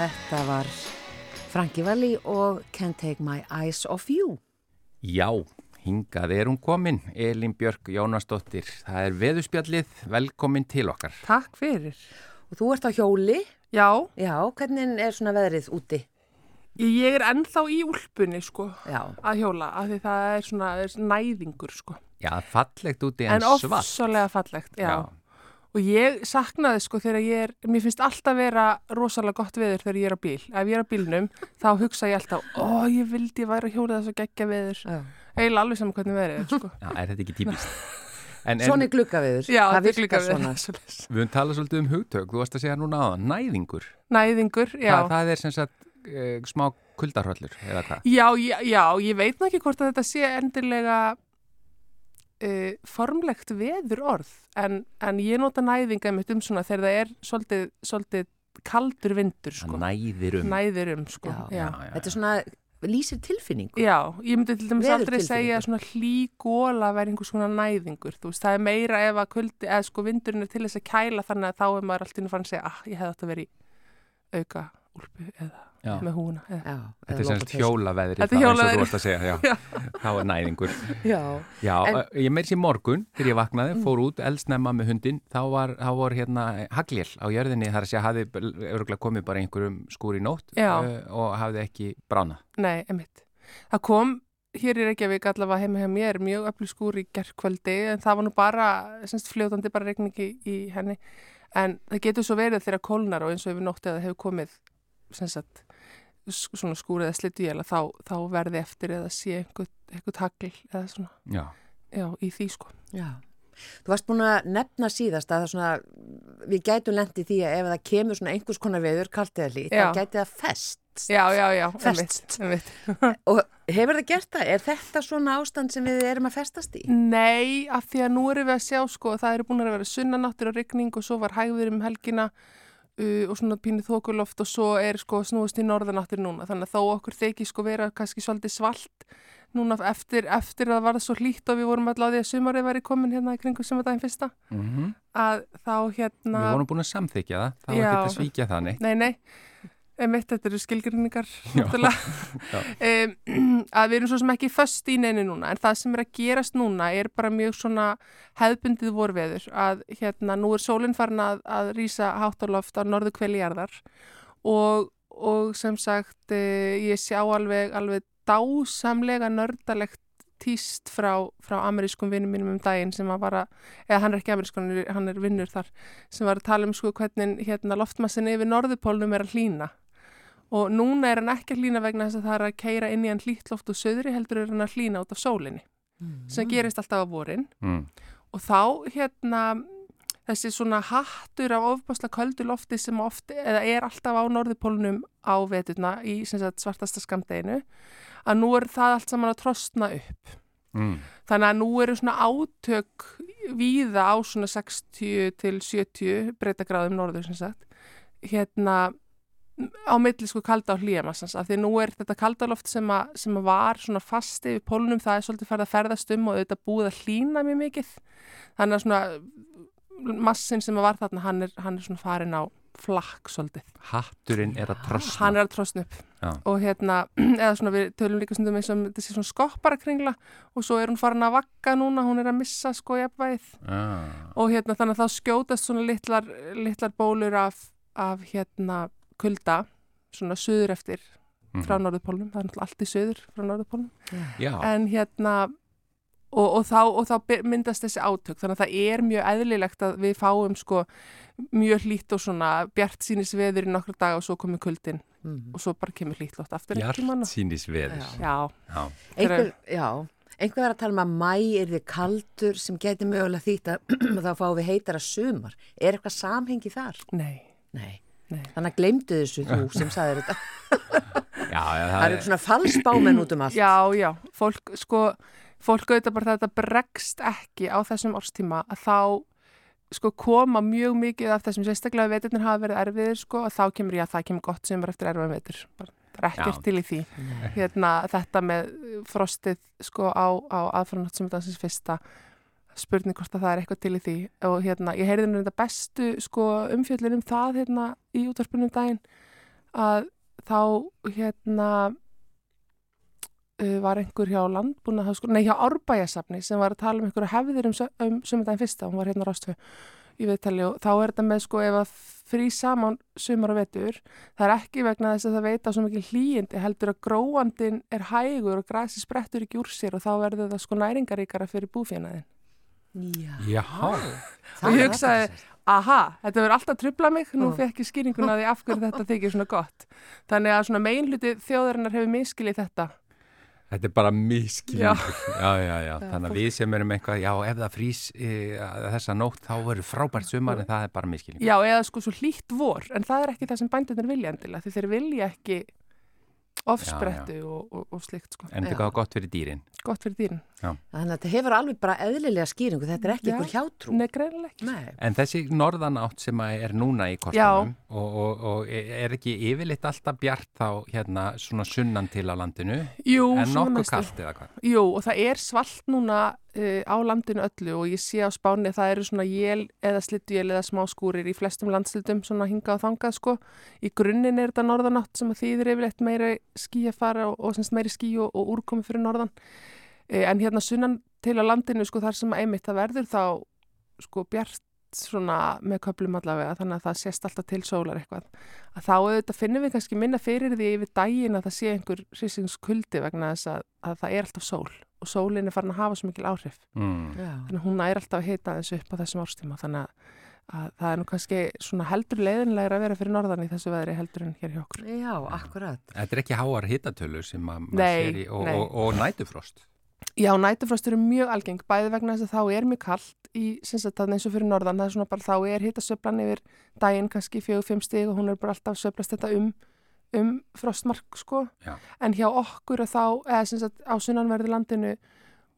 Þetta var Frankie Valli og Can't Take My Eyes Off You. Já, hingað er hún komin, Elin Björk Jónasdóttir. Það er veðuspjallið, velkomin til okkar. Takk fyrir. Og þú ert á hjóli. Já, Já, hvernig er svona veðrið úti? ég er ennþá í úlpunni sko Já, að hjóla af því það er svona það er næðingur sko. Já, fallegt úti en, En svart. ofsalega fallegt, já. Og ég saknaði sko þegar ég er, mér finnst alltaf vera rosalega gott veður þegar ég er á bíl. Ef ég er á bílnum þá hugsa ég alltaf, ó ég vildi væri að hjóla þess að gegja veður. já. Eiginlega alveg saman hvernig veður er sko. Já, er þetta ekki típist? Svona er gluggaviður. Já, það þetta er virkar svona. veður. við höfum talað svolítið um hugtök, þú varst að segja núna aðan, næðingur. Næðingur, já. Það, það er sem sagt uh, smá kuldarhöllur, eða hvað? Já, já, já, ég veit nú ekki hvort að þetta sé endilega uh, formlegt veður orð en, en ég nota næðinga mitt um svona þegar það er svolítið, svolítið kaldur vindur sko. Næðir um. Næðir um sko. Já, Já, já. Þetta er svona, lýsir tilfinningu. Já, ég myndi til dæmis aldrei Veðurtilfinningu. segja að svona hlýgóla væri einhvers konar næðingur, þú veist, það er meira ef að kuldi, eða sko vindurinn er til þess að kæla þannig að þá er maður alltaf inn að fara að segja, ah, ég hefði átt að vera í auka úlpu eða Já. með húna. Já, Þetta er semst hjólaveðri, Þetta er að já. Þá er næðingur. Já, Já, En- en, ég meir sér morgun þegar ég vaknaði, fór út, eldsnemma með hundin, þá var, þá var hérna haglél á jörðinni þar að segja hafði örgulega komið bara einhverjum skúr í nótt uh, og hafði ekki bránað. Nei, emitt. Það kom hér í Reykjavík allavega heima hjá mér mjög öflug skúr í gerðkvöldi en það var nú bara, semst fljótandi bara regningi í henni en það getur svo verið þegar kólnar og eins og yfir nótti að það hefur komið semst að svona skúr eða slittu jæla þá, þá verði eftir eða sé einhvern, hagl eða svona, Já. já, í því sko. já. Þú varst búin að nefna síðast að það svona, við gætum lendi því að ef það kemur svona einhvers konar veður, kalt eða lít, þá gæti það fest. Já, já, já, Fest. Og hefur það gert það? Er þetta svona ástand sem við erum að festast í? Nei, af því að nú erum við að sjá sko, það eru búin að vera sunnanáttur og rigning og svo var hægður um helgina og svona pínu þokuloft og svo er sko snúist í norðanáttur núna þannig að þó okkur þykir sko vera kannski svolítið svalt núna eftir, eftir að það var svo hlýtt og við vorum alltaf á því að sumarið væri komin hérna í kringu sumardaginn fyrsta Mm að þá hérna Við vorum búin að samþykja það, þá er Já. ekki að svíkja þannig. Nei, nei, emitt, þetta eru skilgrinningar um, að við erum svo sem ekki föst í neinu núna en það sem er að gerast núna er bara mjög svona hefðbundið vorveður að hérna nú er sólinn farin að, að rýsa háttaloft á norðu kveljarðar og, og sem sagt e, ég sjá alveg, alveg dásamlega nördalegt tíst frá, frá amerískum vinnum mínum um daginn sem að vara, eða hann er ekki er, hann er vinnur þar, sem var að tala um sko hvernig hérna loftmassin yfir norðupólnum er að hlýna og núna er hann ekki að hlýna vegna þess að það er að keira inn í hann hlýtt loft og söðri heldur er hann að hlýna út af sólinni sem gerist alltaf á vorin Mm. og þá hérna þessi svona hattur af ofbásla köldu lofti sem oft, eða er alltaf á norðupólnum á veturna í sem sagt, svartasta skamdeginu að nú er það allt saman að trostna upp Mm. þannig að nú eru svona átök víða á svona 60 til 70 breytagráðum norður sem sagt hérna á milli sko kalda á hlýjamassans af því nú er þetta kaldaloft sem, að, sem að var svona fast yfir pólunum það er svolítið farið að ferðast um og auðvitað búið að hlýna mjög mikið þannig að svona massin sem var þarna hann er, hann er svona farin á, flakk svolítið. Hatturinn er að trosna. Hann er að trosna upp Já. og hérna, eða svona við tölum líka stundum eins og þessi svona skopparakringla og svo er hún farin að vakka núna, hún er að missa sko jafnvægið Ah. og hérna þannig að þá skjótast svona litlar, litlar bólur af, af hérna kulda, svona suður eftir frá Mhm. norðupólnum, það er náttúrulega allt í suður frá norðupólnum, Já, en hérna og, og, þá, og þá myndast þessi átök, þannig að það er mjög eðlilegt að við fáum sko mjög hlýtt og svona bjart sínis veður í nokkra daga og svo komið kuldin Mhm. og svo bara kemur hlýtt lótt aftur Bjart tímann og- sínis veður. Já, Já. Einhver, já, einhver er að tala um að mæ er þið kaldur sem gæti mögulega þýtt að þá fáum við heitara sumar. Er eitthvað samhengi þar? nei, Nei. Nei. Þannig að gleymdu þessu þú sem sagðir þetta. Já, já, Það eru svona falsbámen út um allt. Já, já, fólk sko, fólk auðvitað bara þetta bregst ekki á þessum árstíma að þá sko koma mjög mikið af þessum sérstaklega veturnar hafa verið erfiðir sko og þá kemur ég að það kemur gott sem er eftir erfið vetur. Bara, það er ekkert til í því. Hérna þetta með frostið sko á, á aðfæranótt sem þetta sem fyrsta spurning hvort að það er eitthvað til í því. Og hérna ég heyrði nú þetta bestu sko umfjöllin um það hérna í útvarpunum daginn að þá hérna uh, var einhver hjá landbúna nei hjá Árbæjasafni sem var að tala um einhverju hefðir um, um sumardaginn fyrsta, hún var hérna rástfö í viðtali og þá er þetta með sko ef að frí saman sumar og vetur það er ekki vegna þess að það veita svo mikið hlýjindi heldur að gróandin er hægur og grasi sprettur ekki úr sér og þá verður það sko næringaríkara fyrir búfénaðin Já. Og ég hugsaði, aha, þetta verður alltaf trubla mig, nú fekk ég skýringuna því af hverju þetta þykir svona gott. Þannig að svona meginluti þjóðarinnar hefur miskilið þetta. þetta er bara miskilningur. Já, já, já. Já, Þannig að við sem erum eitthvað, já, ef það frýs e, þessa nótt, þá verður frábært sumar en það er bara miskilningur. Já, eða sko svo hlýtt vor, en það er ekki það sem bændunir vilja endilega, því þeir vilja ekki ofsprettu og, og, og slikt sko. En þetta er gott fyrir dýrin. Gott fyrir dýrin. Þannig að þetta hefur alveg bara eðlilega skýringu. Þetta er ekki Já. ykkur hjátrú. Nei. Nei. En þessi norðanátt sem að er núna í kortunum og, og, og er ekki yfirleitt alltaf bjart þá hérna svona sunnan til á landinu Jú, en nokkuð kallt eða hvað? Jú, og það er svalt núna uh, á landinu öllu og ég sé á spáni það eru svona jél eða slittuél eða smá skúrir í flestum landslutum svona hingað og þangað sko. Í grunninn er þetta norðanátt sem að þýðir yfirleitt meiri skí að fara og, og semst meiri skí og, og úrkomi fyrir norðan. Uh, en hérna sunnan til á landinu sko þar sem einmitt það verður þá sko bjart svona með köplum allavega þannig að það sést alltaf til sólar eitthvað að þá auðvitað finnum við kannski minna fyrir því yfir daginn að það sé einhver hryssingskuldi vegna þess að, að það er alltaf sól og sólinn er farin að hafa svo mikil áhrif Mm. Þannig að hún er alltaf að hita þessu upp á þessum árstíma þannig að, að það er nú kannski svona heldur leiðinlegra að vera fyrir norðan í þessu veðri heldur en hér hjá okkur Já, akkurat. Þetta er ekki háar hittatölu sem að maður sér í og, og, og nætufrost. Já, nætufrost eru mjög algeng, bæði vegna þess að þá er mjög kallt í, sem sagt, eins og fyrir norðan, það er svona bara þá er hitasöflan yfir daginn kannski fjögur, fimm stig og hún er bara alltaf söflast þetta um, um frostmark, sko. Já. En hjá okkur að þá, eða sem sagt á sunnanverði landinu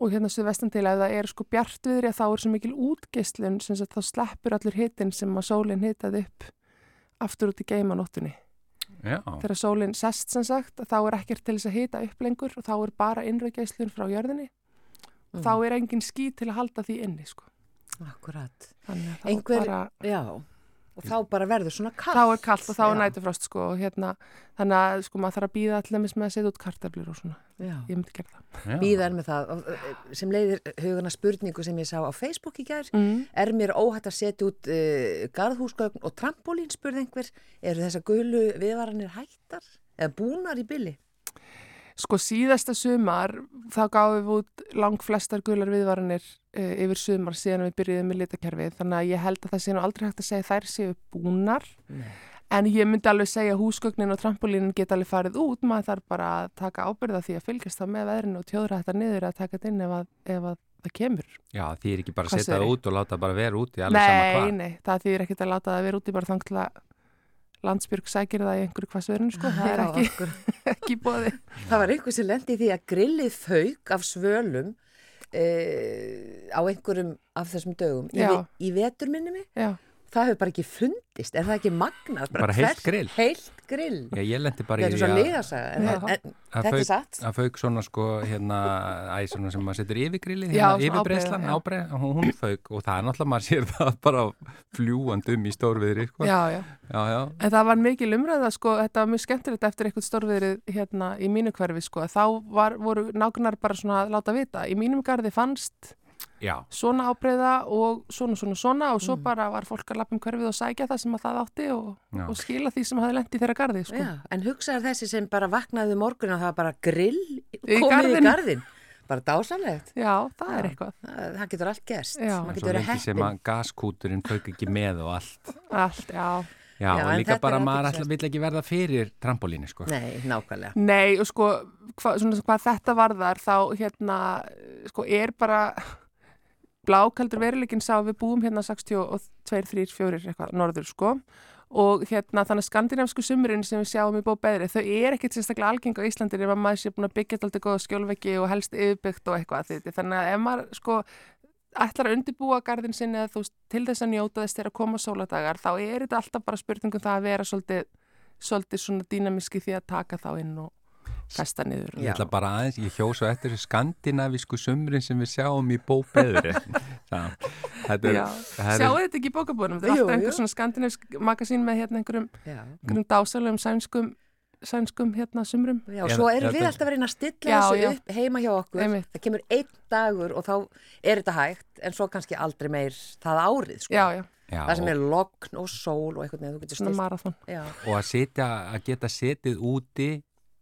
og hérna suðvestan til, ef það er sko bjartviðri að þá er svo mikil útgeislun, sem sagt þá sleppur allur hitin sem að sólinn hitaði upp aftur út í geimanóttunni Já, þegar sólinn sest sem sagt þá er ekkert til þess að hita upp lengur og þá er bara innrauggeislun frá jörðinni Mm. þá er engin ský til að halda því inni sko. Akkurat. þannig að þá, Einhver- bara, Já. Og þá bara verður svona kallt. þá er kallt og þá er nætufrost sko, og hérna, þannig að sko, maður þarf að býða allir með að setja út kartöflur og svona Já. ég myndi gera það já. Býðar með það. Og, eh, Sem leiðir hugana spurningu sem ég sá á Facebook í gær. mm. Er mér óhætt að setja út uh, garðhúsgögn og trampolín, spurði einhver. Eru þessar gulu viðvaranir hættar? Eða búnar í billi? Sko síðasta sumar þá gáðum við út lang flestar gular viðvaranir uh, yfir sumar síðan við byrjuðum með litakerfið þannig að ég held að það sé nú aldrei hægt að segja þær séu búnar Nei. En ég myndi alveg segja húsgögnin og trampolínin geta alveg farið út, maður þarf bara að taka ábyrða því að fylgjast það með veðrinu og tjóðra þetta niður að taka þetta inn ef að, ef að það kemur. Já, því er ekki bara að setja það út og láta bara vera út í alveg sama Nei, hvað. nei, það þýðir ekkert að láta það vera úti bara þang til að landsbyrg sækir það í einhverju hvassverðinu, sko, það er ekki, ekki bóði. Það var einhver sem lendi í því að grillið fauk af svölum e, á einhverjum af þessum dögum í, í vetur minni mig. Já, það hefur bara ekki fundist, er það ekki magnað? Bara heilt hvert- grill. Heilt grill. Já, ég lendi bara í er að- þetta er fauk- satt. að fauk svona sko hérna, æ, svona sem maður setur yfir grillið Já, hérna, ábreiða, já. ábreið hún, hún fauk og það er náttúrulega maður sér það bara fljúandum í stórviðri sko. Já, já. já, já. En það var mikil umræða, sko, þetta var mjög skemmtilegt eftir eitthvað stórviðrið hérna í mínu hverfi, sko. Þá var, voru nágrannar bara svona að láta vita. Í mínum garði fannst já. svona ábreyða og svona, svona, svona og Mm. svo bara var fólk að lappa um hverfið og sækja það sem að það átti og, og skila því sem hafi lent í þeirra garði, sko. En hugsaður þessi sem bara vaknaði um morgun og það var bara grill Í komið garðinn. í garðin. Bara dásanlegt. Já, það er Já. eitthvað. Það, það getur allt gerst. Getur sem að gaskúturinn fauk ekki með og allt Allt, já. Já, Já, og líka bara er maður alltaf vill ekki verða fyrir trampolínu sko. Nei, nákvæmlega. Nei, og sko, hva, svona, hvað þetta varðar, þá hérna, sko, er bara blákaldur veruleikin sá við búum hérna 62, 3, 4 eitthvað norður, sko, og hérna þannig skandinavsku sumurinn sem við sjáum í bóbeðri, þau er ekkert sérstaklega algeng á Íslandi ef að maður sé búin að byggja alltaf góða skjólveggi og helst yfirbyggt og eitthvað þannig að ef maður, sko, ætlar að undirbúa garðin sinni eða þú til þess að njóta þess þegar að koma sóladagar, þá er þetta alltaf bara spurningum það að vera svolítið, svolítið svona dýnamíski því að taka þá inn og festa niður. Ég ætla bara aðeins, ég hjó svo eftir þessu skandinavísku sumrin sem við sjáum í bóbeðri Þetta er, Já, það sjáu þetta ekki í bókabúnum, þetta er alltaf einhver svona skandinavisk magasín með hérna einhverjum, einhverjum dásalum sænskum, sænskum hérna sumrum. Já, svo erum við alltaf að reyna að stilla Já, þessu já. upp heima hjá okkur. Einmitt. Það kemur einn dagur og þá er þetta hægt, en svo kannski aldrei meir það árið, sko. Já, já, já, Það sem er logn og sól og eitthvað neður, þú getur svona stilt. marathon. Já, og að, sitja, að geta setið úti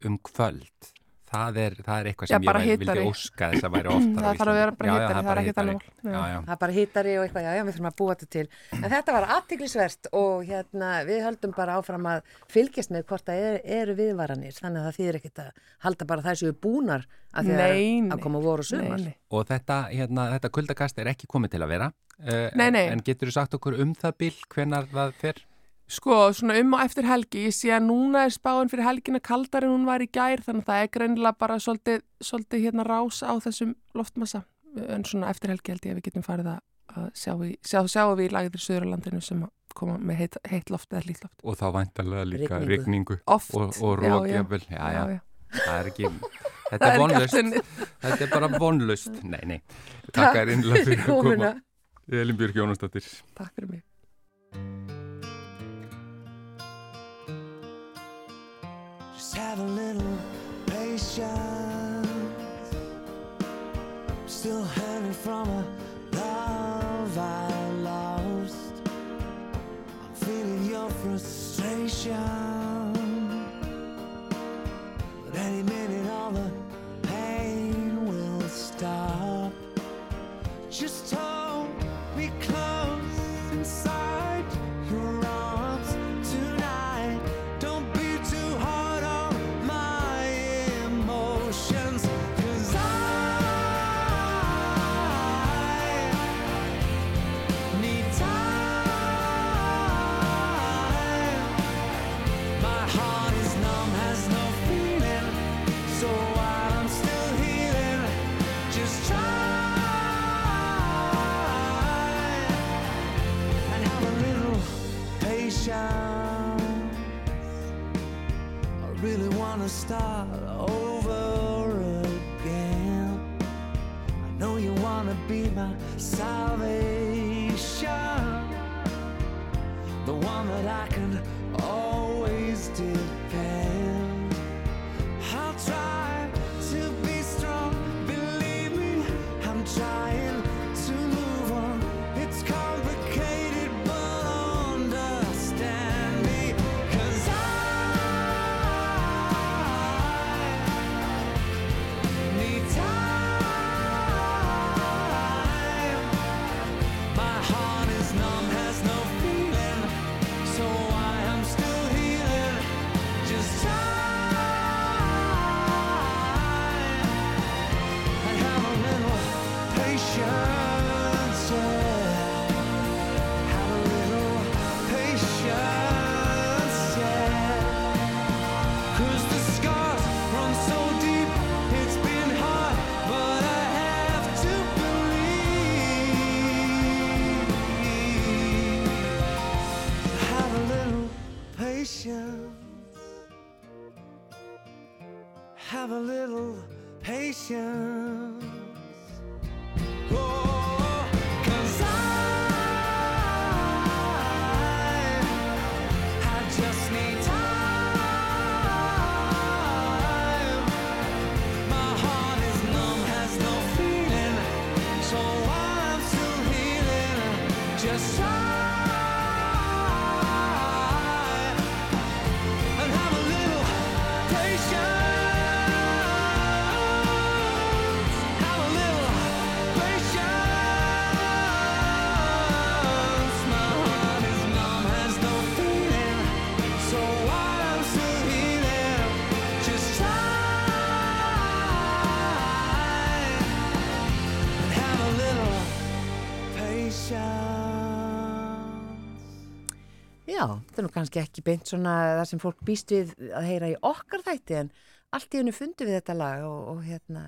um kvöld það er, það er eitthvað Já, sem bara ég hitari. vildi óska þess að væri oftar á Það þarf að vera bara. Já, já, hitari, það er. Já, Já. já. það er bara hittari og eitthvað, já, já, við þurfum að búa þetta til. En þetta var aðtiklisvert og hérna, við höldum bara áfram að fylgjast með hvort það er, eru viðvaranir, þannig að það þýðir ekkert að halda bara þær séu búnar að því Nei, nei. að koma voru sumar. Og þetta, hérna, þetta kuldakast er ekki komið til að vera uh, Nei, nei. en getur þú sagt okkur um það bil hvenar það fer Sko, svona um og eftir helgi, ég sé að núna er spáin fyrir helgina kaldar en hún var í gær, þannig að það er greinilega bara svolítið, svolítið hérna rás á þessum loftmassa. En svona eftir helgi held ég að við getum farið að, sjá, í, sjá, sjá við í lagðir Suðurlandinu sem að koma með heitt, heitt loft eða lít loft. og þá væntalega líka rigningu Oft. og, og Já, rók já. jafnvel já, já, já. það er ekki þetta er vonlust þetta er bara vonlust nei, nei, takk er innlega fyrir að koma. Elin Björk Jónasdóttir Takk fyrir mig. Just have a little patience. Still hanging from a love I lost. I'm feeling your frustration. Þetta er nú kannski ekki beint svona það sem fólk býst við að heyra í okkar þætti en allt í hennu fundi við þetta lag og, og hérna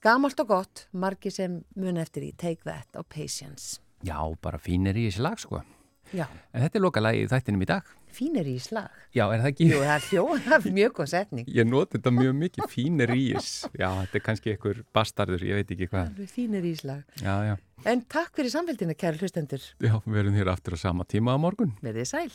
gamalt og gott, margi sem muni eftir í Take That og Patience. Já, bara fínir í þessi lag sko. Já, En þetta er lokalagi í þættinum í dag. fínir í slag. Já, er það ekki? Jú, það er hljó, það er mjög góð setning. Ég noti þetta mjög mikið, fínir í þess. Já, þetta er kannski einhver bastardur, ég veit ekki hvað. Fínir í slag. Já, já. En takk fyrir samfélgina, kæri hlustendur. Já, við erum hér aftur á sama tíma á morgun. Verðið sæl.